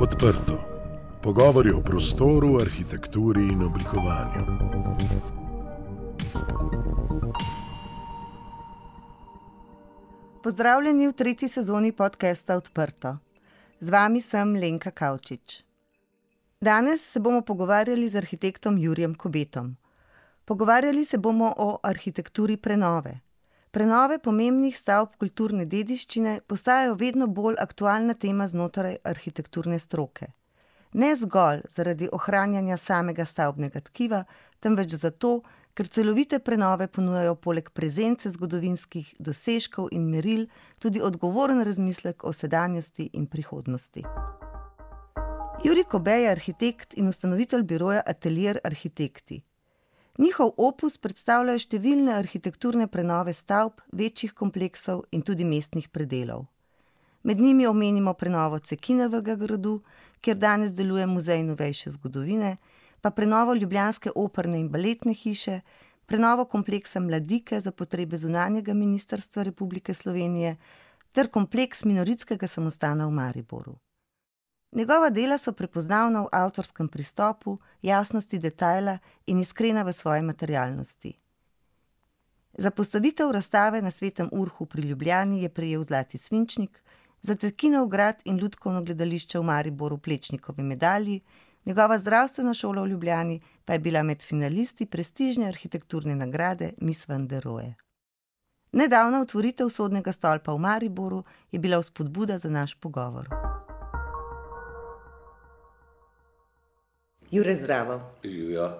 Odprto. Pogovori o prostoru, arhitekturi in oblikovanju. Pozdravljeni v tretji sezoni podcasta Odprto. Z vami sem Lenka Kavčič. Danes se bomo pogovarjali z arhitektom Jurjem Kobetom. Pogovarjali se bomo o arhitekturi prenove. Prenove pomembnih stavb kulturne dediščine postajajo vedno bolj aktualna tema znotraj arhitekturne stroke. Ne zgolj zaradi ohranjanja samega stavbnega tkiva, temveč zato, ker celovite prenove ponujajo poleg prezence zgodovinskih dosežkov in meril tudi odgovoren razmislek o sedanjosti in prihodnosti. Juri Kobe je arhitekt in ustanovitelj biroja Atelier Arhitekti. Njihov opus predstavljajo številne arhitekturne prenove stavb, večjih kompleksov in tudi mestnih predelov. Med njimi omenimo prenovo Cekinovega gradu, kjer danes deluje muzej novejše zgodovine, pa prenovo Ljubljanske operne in baletne hiše, prenovo kompleksa Mladike za potrebe zunanjega ministrstva Republike Slovenije ter kompleks minoritskega samostana v Mariboru. Njegova dela so prepoznavna v avtorskem pristopu, jasnosti detajla in iskrena v svoji materialnosti. Za postavitev razstave na Svetem Urhu pri Ljubljani je prejel Zlati svinčnik, za Tekinov grad in Ljudkovno gledališče v Mariboru Plečnikovi medalji, njegova zdravstvena šola v Ljubljani pa je bila med finalisti prestižne arhitekturne nagrade Miss Van der Rohe. Nedavna otvoritev sodnega stolpa v Mariboru je bila vzpodbuda za naš pogovor. Jure Zdravo. Živijo.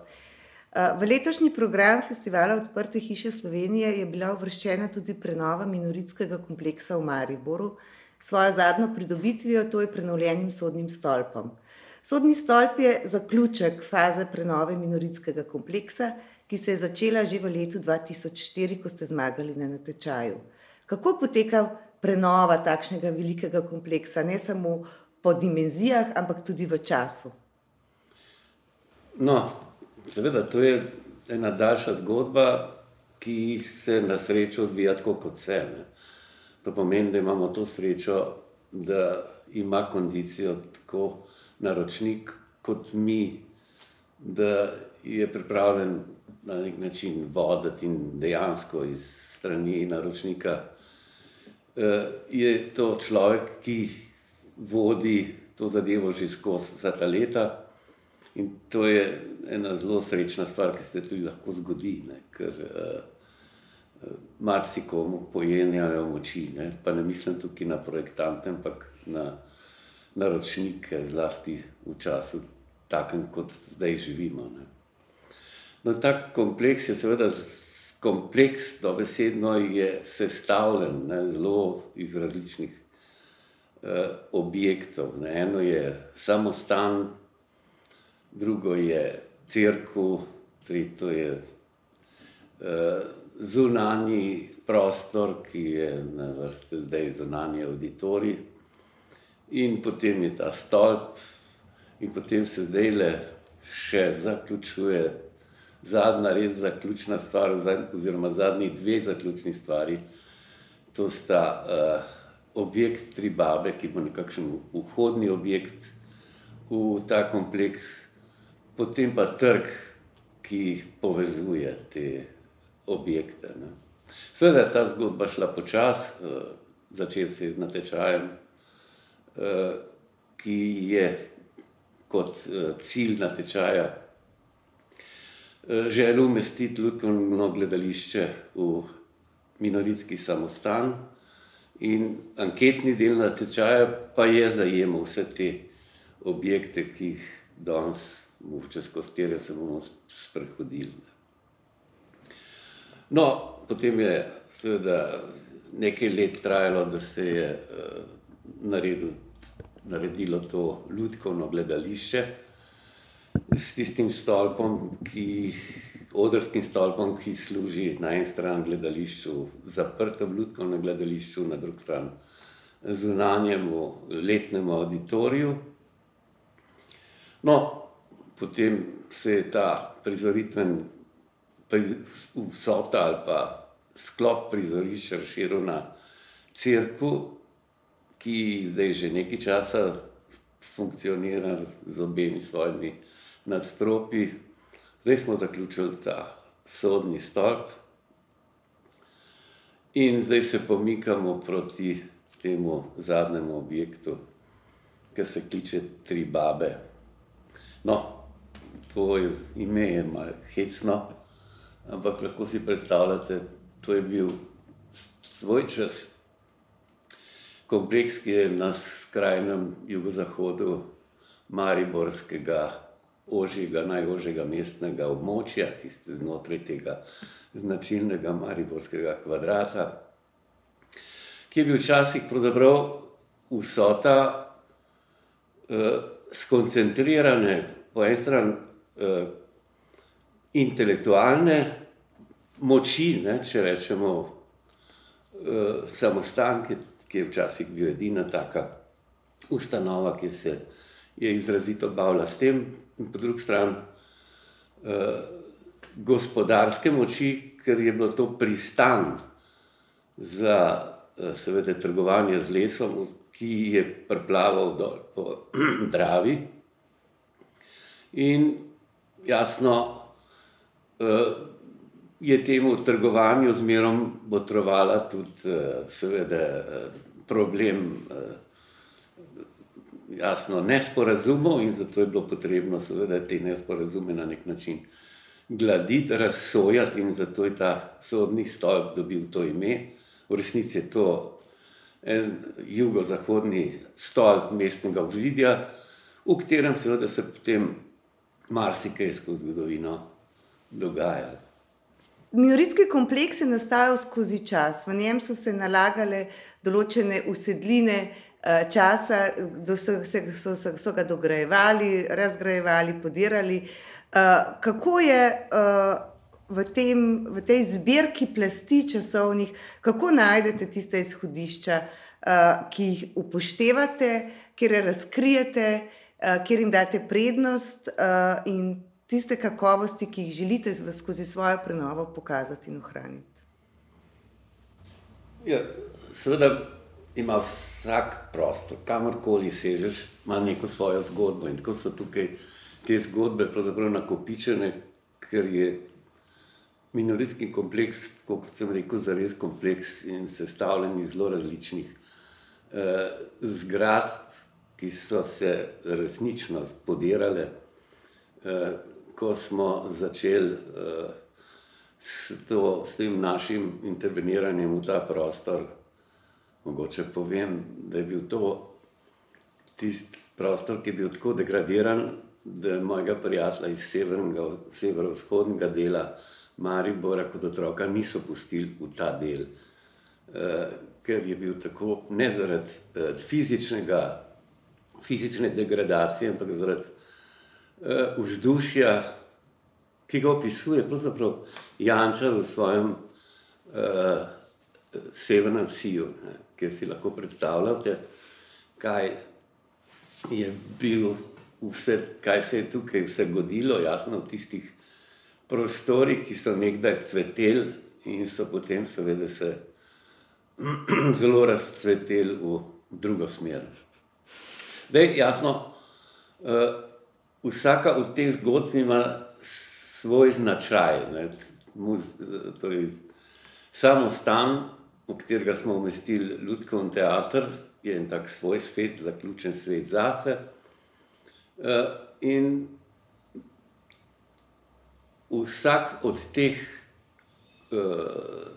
V letošnji program Festivala Odprte hiše Slovenije je bila uvrščena tudi prenova minoritskega kompleksa v Mariboru, svojo zadnjo pridobitvijo, to je prenovljenim sodnim stolpom. Sodni stolp je zaključek faze prenove minoritskega kompleksa, ki se je začela že v letu 2004, ko ste zmagali na natečaju. Kako poteka prenova takšnega velikega kompleksa, ne samo po dimenzijah, ampak tudi v času? No, seveda, to je ena daljša zgodba, ki se na srečo odvija tako kot vse. Ne. To pomeni, da imamo to srečo, da ima kondicijo tako naročnik kot mi, da je pripravljen na nek način voditi in dejansko iz strani naročnika. Uh, je to človek, ki vodi to zadevo že skozi vsa ta leta. In to je ena zelo srečna stvar, ki se tudi lahko zgodi, ne? ker uh, marsikomu pojenjajo moči. Ne? Pa ne mislim tukaj na projektante, ampak na naročnike, zlasti v času, takem kot zdaj živimo. Ne? No, ta kompleks je seveda kompleks, dobesedno je sestavljen ne? zelo iz različnih uh, objektov. Ne? Eno je samostan drugo je crkva, tretje je uh, zunanji prostor, ki je na vrsti zdaj zunanji auditorij, in potem je ta stolp, in potem se zdaj le še zaključuje. Zadnja, res zaključna stvar, oziroma zadnji dve zaključni stvari, to sta uh, objekt Tri Babe, ki bo nekakšen vhodni objekt v ta kompleks, potem pa trg, ki povezuje te objekte. Ne. Sveda je ta zgodba šla počasi, uh, začel se je z natečajem, uh, ki je kot uh, cilj natečaja uh, želel umestiti ljudsko gledališče v minoritski samostan. In anketni del natečaja pa je zajemal vse te objekte, ki jih danes skozi tere se bomo sprehodili. No, potem je seveda nekaj let trajalo, da se je uh, naredil, naredilo to ljudsko gledališče s tistim stolpom, ki, odrskim stolpom, ki služi na eni strani gledališču, zaprtem ljudsko gledališču, na drugi strani zunanjemu letnemu auditoriju. No, potem se je ta prizoritveni vsota ali pa sklop prizorišča razširil na crkvu, ki zdaj že nekaj časa funkcionira z obemi svojimi nadstropi. Zdaj smo zaključili ta sodni stolp in zdaj se pomikamo proti temu zadnjemu objektu, ki se kliče Tri babe. No, to je ime je malo hecno, ampak lahko si predstavljate, to je bil svoj čas. Kompleks, ki je na skrajnem jugozahodu Mariborskega, ožjega, najožjega mestnega območja, tiste znotraj tega značilnega Mariborskega kvadrata, ki je bil včasih pravzaprav vsota eh, skoncentrirane, po eni strani intelektualne moči, ne, če rečemo eh, samostanke, ki je včasih bil edina taka ustanova, ki se je izrazito bavila s tem, in po drugi strani eh, gospodarske moči, ker je bilo to pristan za eh, seveda trgovanje z lesom, ki je priplaval dol po Dravi. In jasno, eh, je temu trgovanju zmerom botrovala tudi eh, seveda eh, problem jasno nesporazumov in zato je bilo potrebno seveda te nesporazume na nek način gladiti, razsojati in zato je ta sodni stolp dobil to ime. V resnici je to en jugozahodni stolp mestnega obzidja, v katerem seveda se potem marsikaj skozi zgodovino dogajalo. Mioritski kompleks je nastajal skozi čas, v njem so se nalagale določene usedline eh, časa, so, so, so, so ga dograjevali, razgrajevali, podirali. Eh, kako je eh, v, tem, v tej zbirki plasti časovnih, kako najdete tiste izhodišča, ki jih upoštevate, kjer razkrijete, kjer jim date prednost in tiste kakovosti, ki jih želite skozi svojo prenovo pokazati in ohraniti? Ja, seveda ima vsak prostor, kamorkoli sežeš, ima neko svojo zgodbo. In tako so tukaj te zgodbe pravzaprav nakopičene, ker je minoritski kompleks, kot sem rekel, zares kompleks in sestavljen iz zelo različnih eh, zgradb, ki so se resnično podirale. Eh, ko smo začeli uh, s, to, s tem našim interveniranjem v ta prostor, mogoče povem, da je bil to tisti prostor, ki je bil tako degradiran, da mojega prijatelja iz severovzhodnega dela Maribora kot otroka niso pustili v ta del. Uh, ker je bil tako ne zaradi uh, fizične degradacije, ampak zaradi uh, vzdušja, ki ga opisuje Jančar v svojem uh, severnem siju, kjer si lahko predstavljate, kaj je bil vse, kaj se je tukaj vse godilo, jasno v tistih prostorih, ki so nekdaj cveteli in so potem seveda se zelo razcveteli v drugo smer. Da je jasno, uh, vsaka od teh zgodb ima svoj značaj. Torej, samo stan, v katerega smo umestili Ljudkovni teater, je en tak svoj svet, zaključen svet zase. Eh, in vsak od teh uh,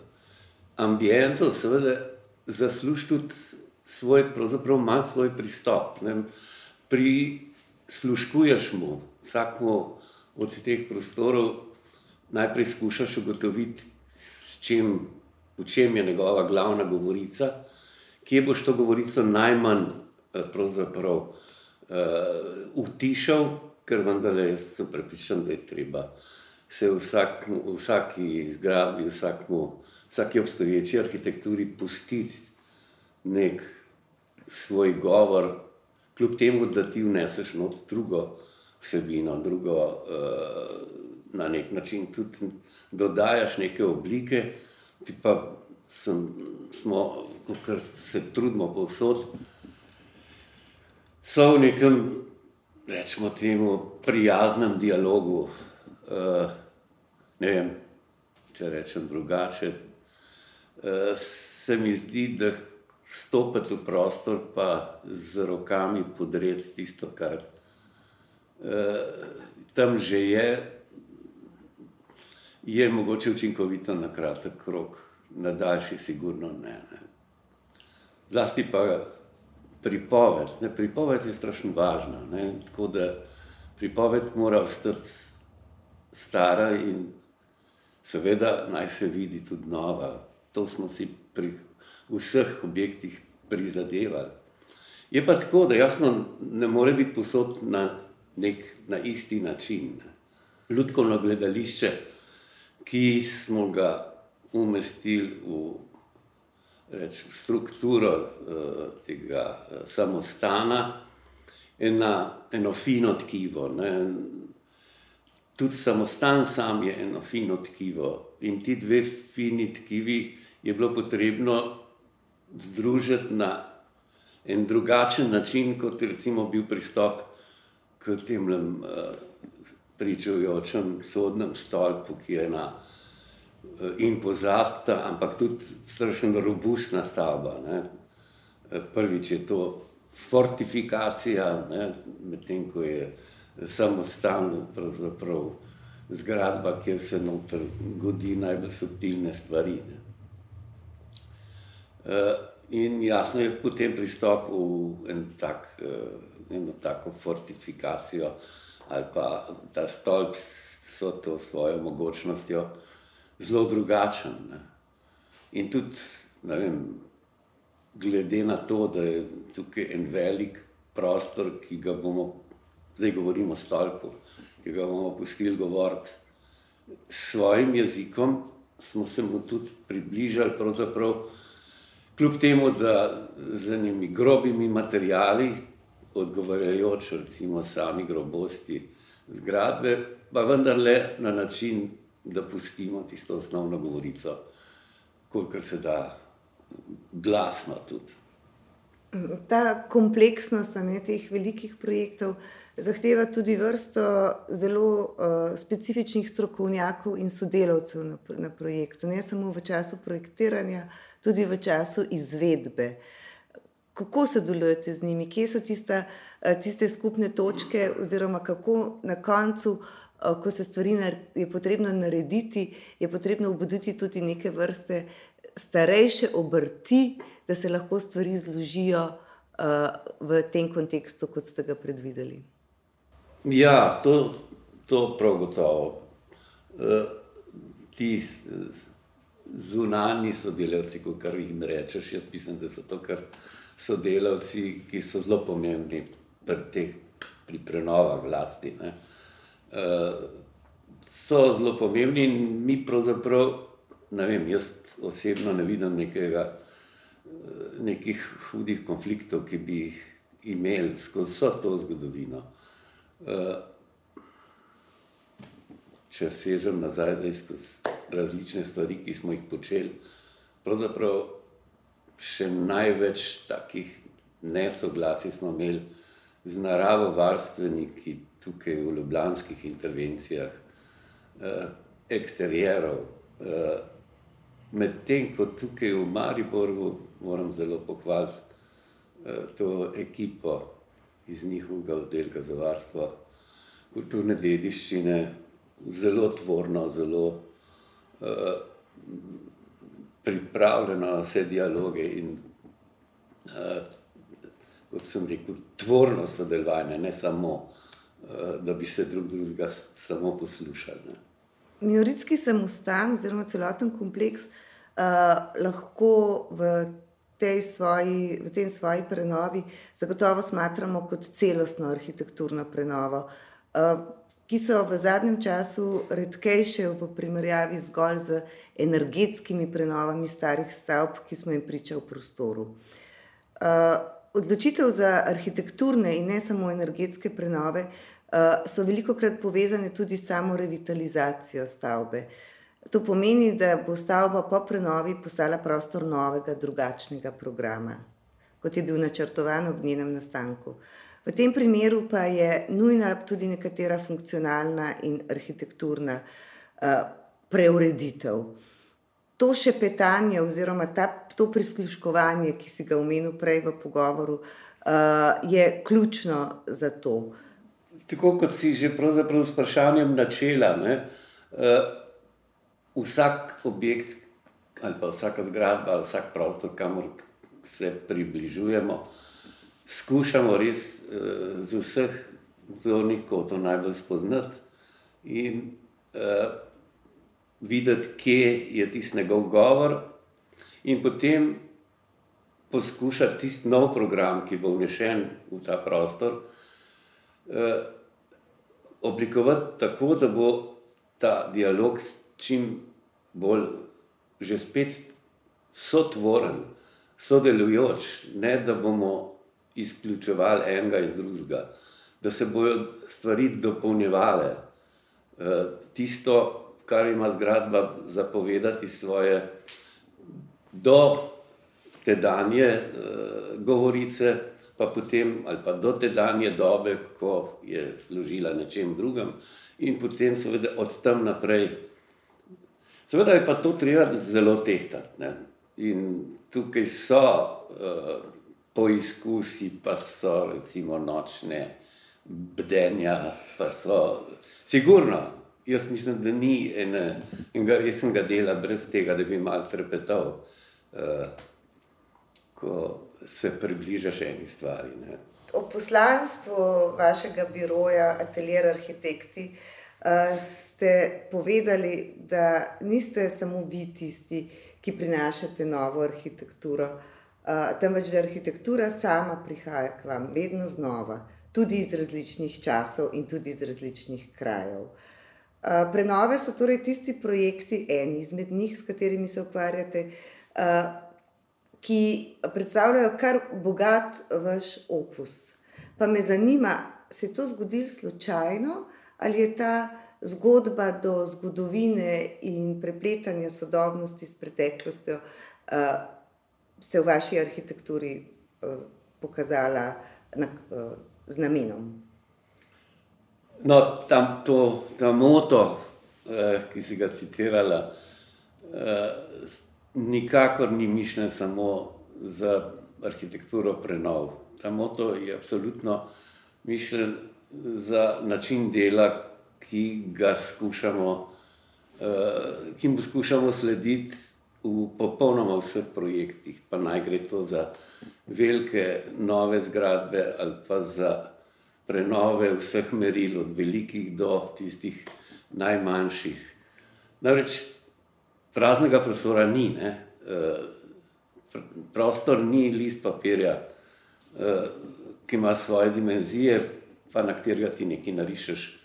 ambientov, seveda, zasluži tudi svoj, pravzaprav ima svoj pristop. Ne? Pri sluškuješ mu, vsakmu od teh prostorov, najprej skušaš ugotoviti, čem, v čem je njegova glavna govorica, kje boš to govorico najmanj uh, utišal, ker vendarle sem prepričan, da je treba se vsak, vsaki zgradbi, vsakmu, vsaki obstoječi arhitekturi pustiti nek svoj govor, kljub temu, da ti vneseš not drugo vsebino, drugo uh, na nek način tudi dodajaš neke oblike, ti pa sem, smo, ker se trudimo povsod, so v nekem, rečemo temu, prijaznem dialogu. Uh, ne vem, če rečem drugače. Uh, se mi zdi, da stopiti v prostor, pa z rokami podreti tisto, kar uh, tam že je, je mogoče učinkovito na kratek rok, na daljši, sigurno ne. ne. Zlasti pa pripoved. Ne, pripoved je strašno važna. Ne, tako da pripoved mora ostati stara in seveda naj se vidi tudi nova. To smo si pri vseh objektih prizadevali. Je pa tako, da jasno ne more biti posod na, nek, na isti način. Ljudsko gledališče, ki smo ga umestili v reč, strukturo uh, tega uh, samostana, ena, eno fino tkivo. Ne. Tudi samostan sam je eno fino tkivo in ti dve fini tkivi je bilo potrebno združiti na en drugačen način, kot je recimo bil pristop k tem uh, pričujočem sodnem stolpu, ki je na Eh, impozantna, ampak tudi strašno robustna stavba. Ne. Eh, prvič je to fortifikacija, medtem ko je samostalna zgradba, kjer se noter godi najbolj subtilne stvari. Ne. Eh, in jasno je potem pristop v en tak, eno tako fortifikacijo ali pa ta stolp s to svojo mogočnostjo zelo drugačen. Ne. In tudi, vem, glede na to, da je tukaj en velik prostor, ki ga bomo, zdaj govorimo o stolpu, ki ga bomo pustili govoriti s svojim jezikom, smo se mu tudi približali, kljub temu, da z enimi grobimi materijali, odgovarjajoč recimo sami grobosti zgradbe, pa vendarle na način, da pustimo tisto osnovno govorico, kolikor se da glasno tudi. Ta kompleksnost ne, teh velikih projektov zahteva tudi vrsto zelo uh, specifičnih strokovnjakov in sodelavcev na, na projektu, ne samo v času projektiranja, tudi v času izvedbe. Kako sodelujete z njimi, kje so tista, uh, tiste skupne točke, oziroma kako na koncu Eh, ko se stvari je potrebno narediti, je potrebno obuditi tudi neke vrste starejše obrti, da se lahko stvari zložijo uh, v tem kontekstu, kot ste ga predvideli. Ja, to, to prav gotovo. Uh, ti zunani sodelavci, kot jih rečeš, jaz mislim, da so to kar sodelavci, ki so zelo pomembni pri teh pri prenovah vlasti. Uh, uh, so zelo pomembni in mi pravzaprav, ne vem, jaz osebno ne vidim nekega, nekih hudih konfliktov, ki bi jih imeli skozi vso to zgodovino. Če sežem nazaj skozi različne stvari, ki smo jih počeli, pravzaprav še največ takih nesoglasij smo imeli z naravovarstveniki, tukaj v ljubljanskih intervencijah, eh, eksterjerov. Eh, Medtem ko tukaj v Mariboru moram zelo pohvaliti eh, to ekipo iz njihovega oddelka za varstvo kulturne dediščine, zelo tvorno, zelo eh, pripravljeno na vse dialoge in eh, kot sem rekel, tvorno sodelovanje, ne samo Eh, da bi se drug drugega samo poslušali. Ne. Minoritski samostan, oziroma celoten kompleks, uh, lahko v tej svoji, v tej svoji prenovi zagotovo smatramo kot celostno arhitekturno prenovo, uh, ki so v zadnjem času redkejše v primerjavi zgolj z energetskimi prenovami starih stavb, ki smo jim pričali v prostoru. Uh, odločitev za arhitekturne in ne samo energetske prenove uh, so veliko krat povezane tudi s samo revitalizacijo stavbe. To pomeni, da bo stavba po prenovi postala prostor novega, drugačnega programa, kot je bil načrtovan ob njenem nastanku. V tem primeru pa je nujna tudi nekatera funkcionalna in arhitekturna uh, preureditev. To še petanje, oziroma ta, to prisluškovanje, ki si ga omenil prej v pogovoru, uh, je ključno za to. Tako kot si že pravzaprav s vprašanjem načela, uh, vsak objekt ali pa vsaka zgradba, vsak prostor, kamor se približujemo, skušamo res uh, z vseh zornih kotov najbolj spoznati in uh, videti, kje je tisti njegov govor, in potem poskušati tisti nov program, ki bo vnešen v ta prostor, uh, oblikovati tako, da bo ta dialog čim bolj že spet sotvoren, sodelujoč, ne da bomo izključevali enega in drugega, da se bodo stvari dopolnjevale. Eh, tisto, kar ima zgradba zapovedati svoje do te danje eh, govorice, pa potem ali pa do te danje dobe, ko je služila nečem drugem, in potem seveda od tam naprej. Seveda je pa to treba zelo tehtati. Ne? In tukaj so uh, poizkusi, pa so recimo nočne bdenja, pa so sigurno. Jaz mislim, da ni ene, enega resnega dela brez tega, da bi mal trepetal, uh, ko se približaš eni stvari. Ne. O poslanstvu vašega biroja, ateljer arhitekti, uh, ste povedali, da niste samo vi tisti, ki prinašate novo arhitekturo, uh, temveč da arhitektura sama prihaja k vam vedno znova, tudi iz različnih časov in tudi iz različnih krajev. Uh, prenove so torej tisti projekti, eni izmed njih, s katerimi se ukvarjate, uh, ki predstavljajo kar bogat vaš opus. Pa me zanima, se je to zgodilo slučajno ali je ta zgodba do zgodovine in prepletanja sodobnosti s preteklostjo uh, se v vaši arhitekturi uh, pokazala na, uh, z namenom? No, tam to, ta moto, eh, ki si ga citirala, eh, nikakor ni mišljen samo za arhitekturo prenov. Ta moto je absolutno mišljen za način dela, ki ga skušamo, uh, ki mu skušamo slediti v popolnoma vseh projektih, pa naj gre to za velike nove zgradbe ali pa za prenove vseh meril, od velikih do tistih najmanjših. Namreč praznega prostora ni, ne? Uh, prostor ni list papirja, uh, ki ima svoje dimenzije, pa na katerega ti nekaj narišeš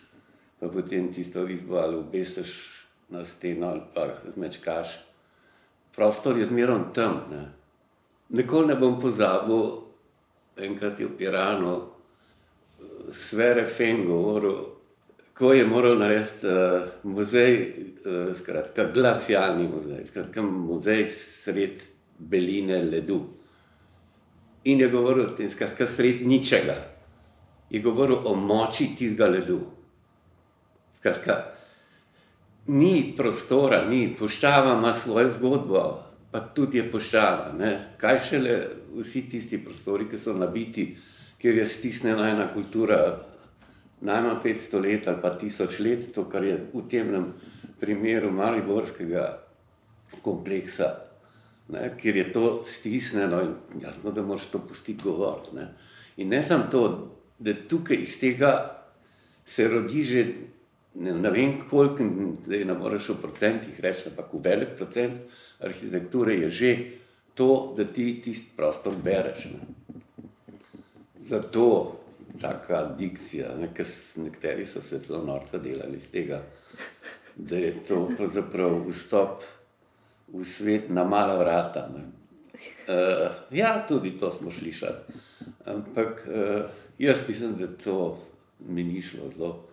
pa potem tisto izbo ali obesiš na steno ali pa zmečkaš. Prostor je zmerno tam. Ne. Nikoli ne bom pozabil, enkrat je v Piranu, Svere Feng govoril, ko je moral narediti uh, muzej, uh, skratka, glacialni muzej, skratka, muzej sred beline ledu. In je govoril o tem, skratka, sred ničega. Je govoril o moči tistega ledu. Skratka, ni prostora, ni poštava, ima svojo zgodbo, pa tudi je poštava. Ne? Kaj šele vsi tisti prostori, ki so nabiti, kjer je stisnjena ena kultura, najmanj 500 let ali pa 1000 let, to, kar je v tem primeru Mariborskega kompleksa, ne? kjer je to stisnjeno in jasno, da moraš to pustiti govoriti. In ne samo to, da tukaj iz tega se rodi že ne, ne vem, koliko je na moreš v procentih reči, ampak v velik procent arhitekture je že to, da ti tisti prostor bereš. Ne. Zato taka dikcija, ne, nekateri so se zelo norca delali iz tega, da je to pravzaprav vstop v svet na mala vrata. Uh, ja, tudi to smo slišali. Ampak uh, jaz mislim, da to mi ni šlo zelo.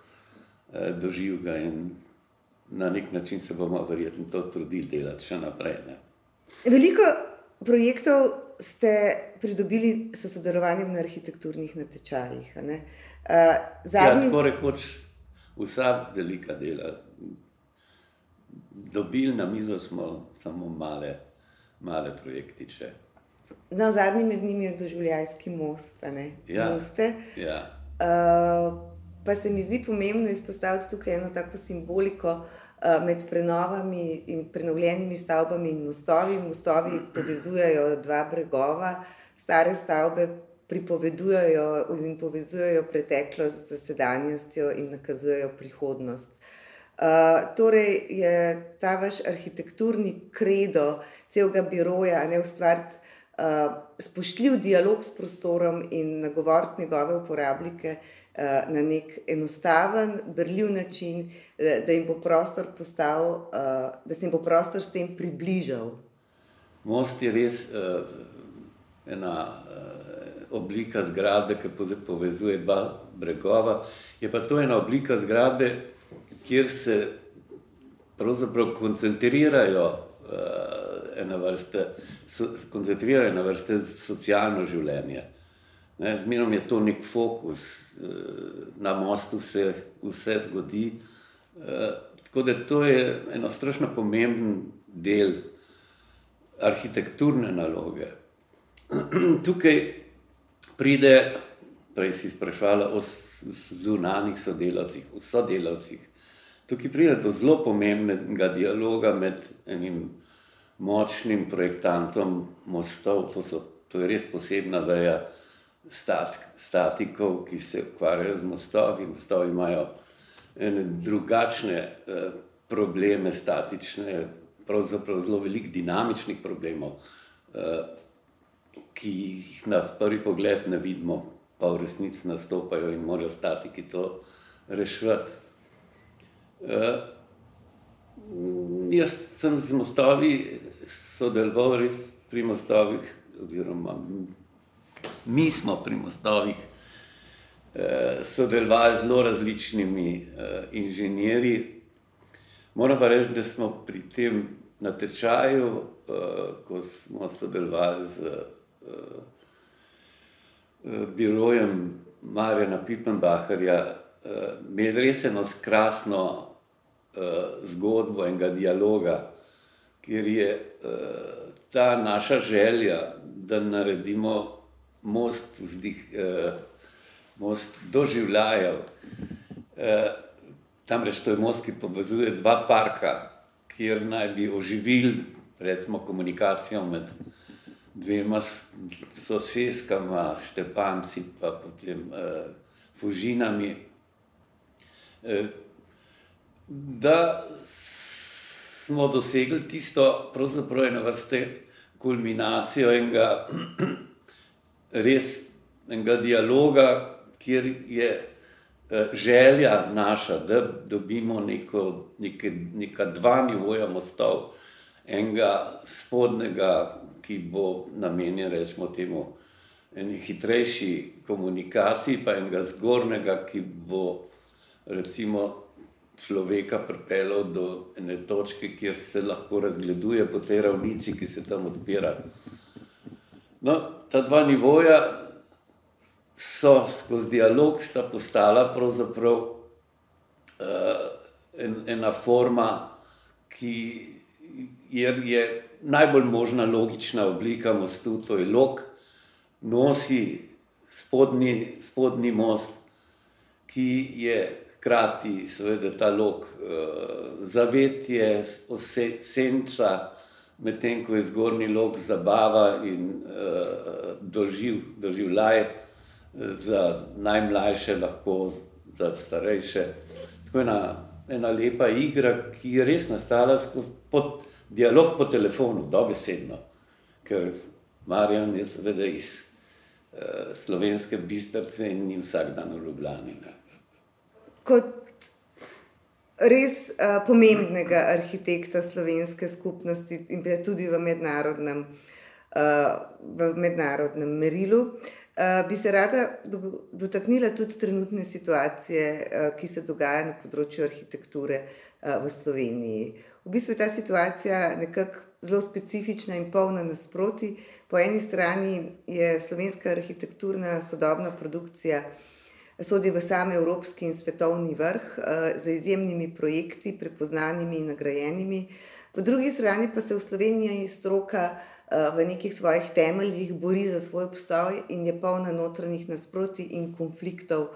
Eh, doživega in na nek način se bomo verjetno to trudili delati še naprej. Ne. Veliko projektov ste pridobili s sodelovanjem na arhitekturnih natečajih. Uh, zadnji... ja, tako rekoč, vsa velika dela. Dobili na mizo smo samo male, male projektiče. No, zadnji med njimi je doživljajski most. Ja, ja. Uh, pa se mi zdi pomembno izpostaviti tukaj eno tako simboliko. Eh, med prenovami in prenovljenimi stavbami in mostovi. Mostovi povezujejo dva bregova, stare stavbe pripovedujejo in povezujejo preteklost z sedanjostjo in nakazujejo prihodnost. Uh, torej je ta vaš arhitekturni kredo celega biroja, ne ustvariti uh, spoštljiv dialog s prostorom in nagovoriti njegove uporabnike, Eh, na nek enostaven, brljiv način, eh, da jim bo prostor postal, eh, da se jim bo prostor s tem približal. Most je res uh, ena uh, oblika zgradbe, ki povezuje dva bregova. Je pa to ena oblika zgradbe, kjer se pravzaprav koncentrirajo uh, ena vrste, so, koncentrirajo ena vrste socialno življenje. Zmerno je to nek fokus, eh, na mostu se vse zgodi. Eh, tako da to je eno strašno pomemben del arhitekturne naloge. Tukaj pride, prej si sprašvala o zunanjih sodelavcih, o sodelavcih. Tukaj pride do zelo pomembnega dialoga med enim močnim projektantom mostov, to, so, to je res posebna veja stat, statikov, ki se ukvarjajo z mostovi. Mostovi imajo drugačne eh, probleme, statične, pravzaprav zelo velik dinamičnih problemov, eh, ki jih na prvi pogled ne vidimo, pa v resnici nastopajo in morajo statiki to rešiti. Eh, jaz sem z mostovi sodeloval res pri mostovih, oziroma mi smo pri mostovih eh, sodelovali z zelo različnimi eh, inženirji. Moram pa reči, da smo pri tem natečaju, eh, ko smo sodelovali z eh, eh birojem Marjana Pipenbacherja, eh, imeli res eno krasno eh, zgodbo enega dialoga, kjer je eh, ta naša želja, da naredimo most, vzdih, eh, most doživljajev. Eh, tam reč to je most, ki povezuje dva parka, kjer naj bi oživili recimo, komunikacijo med dvema sosedskama, Štepanci in potem eh, Fužinami. Eh, da smo dosegli tisto, pravzaprav eno vrste kulminacijo enega res enega dialoga, kjer je eh, želja naša, da dobimo neko, neke, neka dva nivoja mostov, enega spodnega, ki bo namenjen, rečemo temu, eni hitrejši komunikaciji, pa enega zgornjega, ki bo recimo človeka pripeljal do ene točke, kjer se lahko razgleduje po tej ravnici, ki se tam odpira. No, ta dva nivoja so skozi dialog sta postala pravzaprav uh, en, ena forma, ki je najbolj možna logična oblika mostu, to je lok, nosi spodnji, spodnji most, ki je hkrati seveda ta lok uh, zavetje, senca medtem ko je zgornji lok zabava in uh, doživ, doživljaj uh, za najmlajše, lahko za starejše. Tako ena, ena lepa igra, ki je res nastala pod, dialog po telefonu, dobesedno, ker Marjan je seveda iz uh, slovenske bistrce in ni vsak dan v Ljubljani. Ne. Kot res uh, pomembnega arhitekta slovenske skupnosti in tudi v mednarodnem, uh, v mednarodnem merilu. Uh, bi se rada do, dotaknila tudi trenutne situacije, uh, ki se dogaja na področju arhitekture uh, v Sloveniji. V bistvu je ta situacija nekako zelo specifična in polna nasproti. Po eni strani je slovenska arhitekturna sodobna produkcija, sodi v sam evropski in svetovni vrh z izjemnimi projekti, prepoznanimi in nagrajenimi. Po drugi strani pa se v Sloveniji stroka v nekih svojih temeljih bori za svoj obstoj in je polna notranjih nasprotij in konfliktov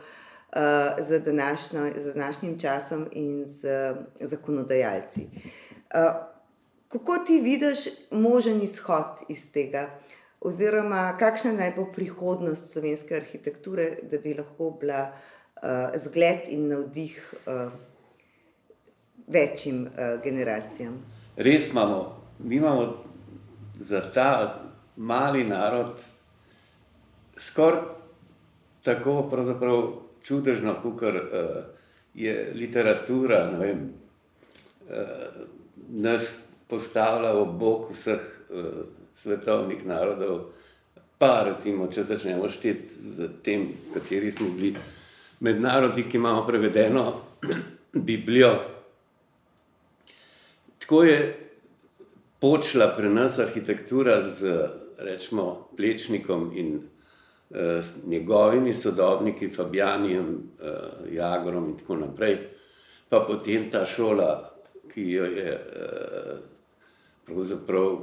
z, današnjo, z današnjim časom in z zakonodajalci. Kako ti vidiš možen izhod iz tega, oziroma kakšna naj bo prihodnost slovenske arhitekture, da bi lahko bila zgled in navdih večjim generacijam? Res imamo, mi imamo za ta mali narod skoraj tako čudežno, kot uh, je literatura. Vem, uh, nas postavlja ob bok vseh uh, svetovnih narodov, pa recimo, če začnemo šteti z tem, kateri smo bili med narodi, ki imamo prevedeno Biblijo. Tako je počela pri nas arhitektura z rečemo, plečnikom in uh, s njegovimi sodobniki, Fabijanijem, uh, Jagorom in tako naprej. Pa potem ta šola, ki jo je uh, pravzaprav uh,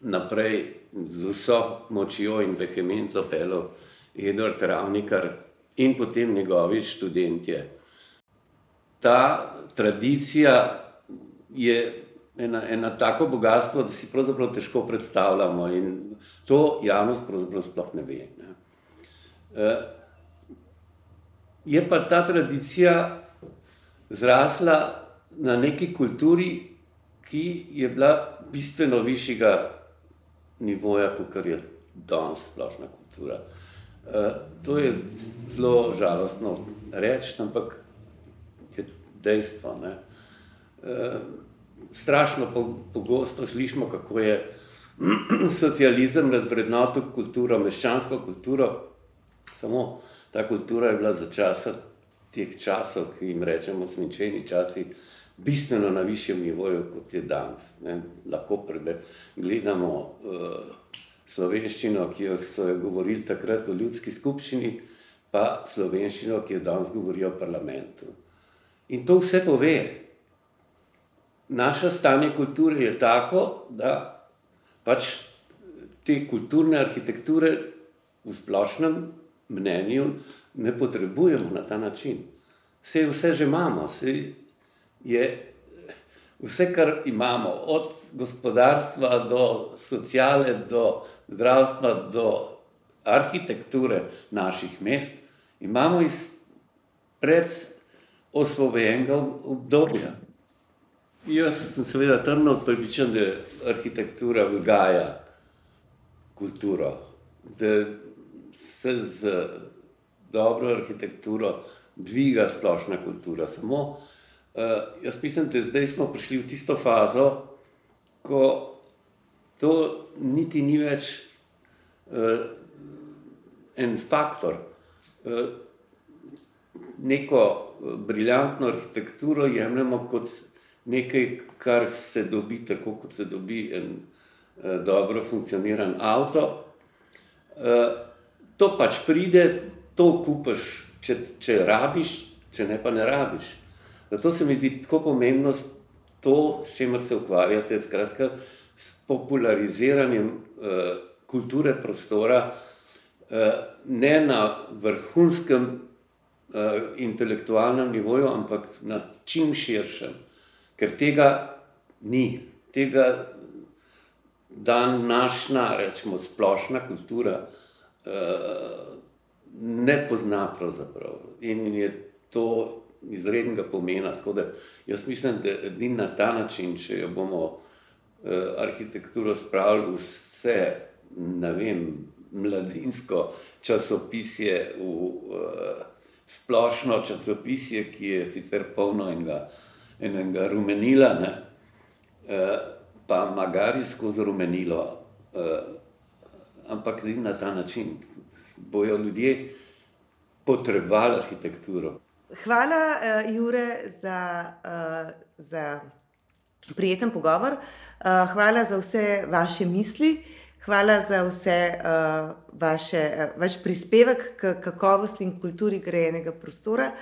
naprej z vso močjo in vehemenco pelil Edward Ravnikar in potem njegovi študentje. Ta tradicija je ena, ena tako bogatstvo, da si pravzaprav težko predstavljamo in to javnost pravzaprav sploh ne ve. Ne. Uh, je pa ta tradicija zrasla na neki kulturi, ki je bila bistveno višjega nivoja, kot je danes splošna kultura. Uh, to je zelo žalostno reči, ampak je dejstvo. Uh, strašno pogosto slišimo, kako je socializem razvrednotil kulturo, meščansko kulturo. Samo ta kultura je bila za časa teh časov, ki jim rečemo svinčeni časi, bistveno na višjem nivoju, kot je danes. Ne. Lahko gledamo uh, slovenščino, ki jo so jo govorili takrat v ljudski skupščini, pa slovenščino, ki jo danes govorijo v parlamentu. In to vse pove, naše stanje kulture je tako, da pač te kulturne arhitekture v splošnem mnenju ne potrebujemo na ta način. Vse, vse že imamo, vse, je, vse, kar imamo, od gospodarstva do sociale, do zdravstva, do arhitekture naših mest, imamo iz predosvobojenega obdobja. Jaz sem seveda trdno pripričan, da arhitektura vzgaja kulturo, da se z dobro arhitekturo dviga splošna kultura. Samo uh, jaz mislim, da zdaj smo prišli v tisto fazo, ko to niti ni več uh, en faktor. Uh, neko briljantno arhitekturo jemljemo kot nekaj, kar se dobi tako, kot se dobi en uh, dobro funkcioniran avto. Uh, to pač pride, to kupaš, če, če rabiš, če ne pa ne rabiš. Zato se mi zdi tako pomembno to, s čimer se ukvarjate, skratka, s populariziranjem uh, kulture prostora, uh, ne na vrhunskem uh, intelektualnem nivoju, ampak na čim širšem. Ker tega ni, tega današnja, recimo, splošna kultura ne pozna pravzaprav. In je to izrednega pomena. Tako da jaz mislim, da edini na ta način, če jo bomo uh, arhitekturo spravili vse, ne vem, mladinsko časopisje v uh, splošno časopisje, ki je sicer polno enega enega rumenila, ne, uh, pa magari skozi rumenilo, uh, ampak ni na ta način. Bojo ljudje potrebovali arhitekturo. Hvala, uh, Jure, za, uh, za prijeten pogovor. Uh, hvala za vse vaše misli, hvala za vse uh, vaše, uh, vaš prispevek k kakovosti in kulturi grejenega prostora.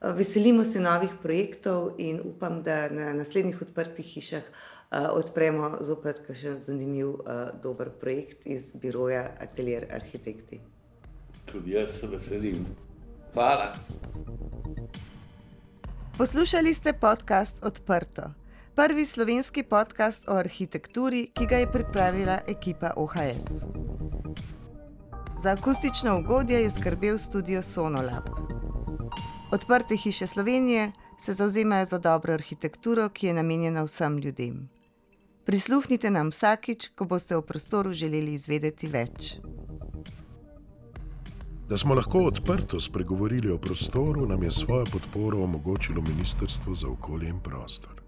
Uh, veselimo se novih projektov in upam, da na naslednjih odprtih hišah uh, odpremo zopet še zanimiv, uh, dober projekt iz biroja Atelier Arhitekti. Tudi jaz se veselim. Hvala. Poslušali ste podcast Odprto, prvi slovenski podcast o arhitekturi, ki ga je pripravila ekipa OHS. Za akustično ugodje je skrbel studio Sonolab. Odprte hiše Slovenije se zauzemajo za dobro arhitekturo, ki je namenjena vsem ljudem. Prisluhnite nam vsakič, ko boste o prostoru želeli izvedeti več. Da smo lahko odprto spregovorili o prostoru, nam je svojo podporo omogočilo Ministrstvo za okolje in prostor.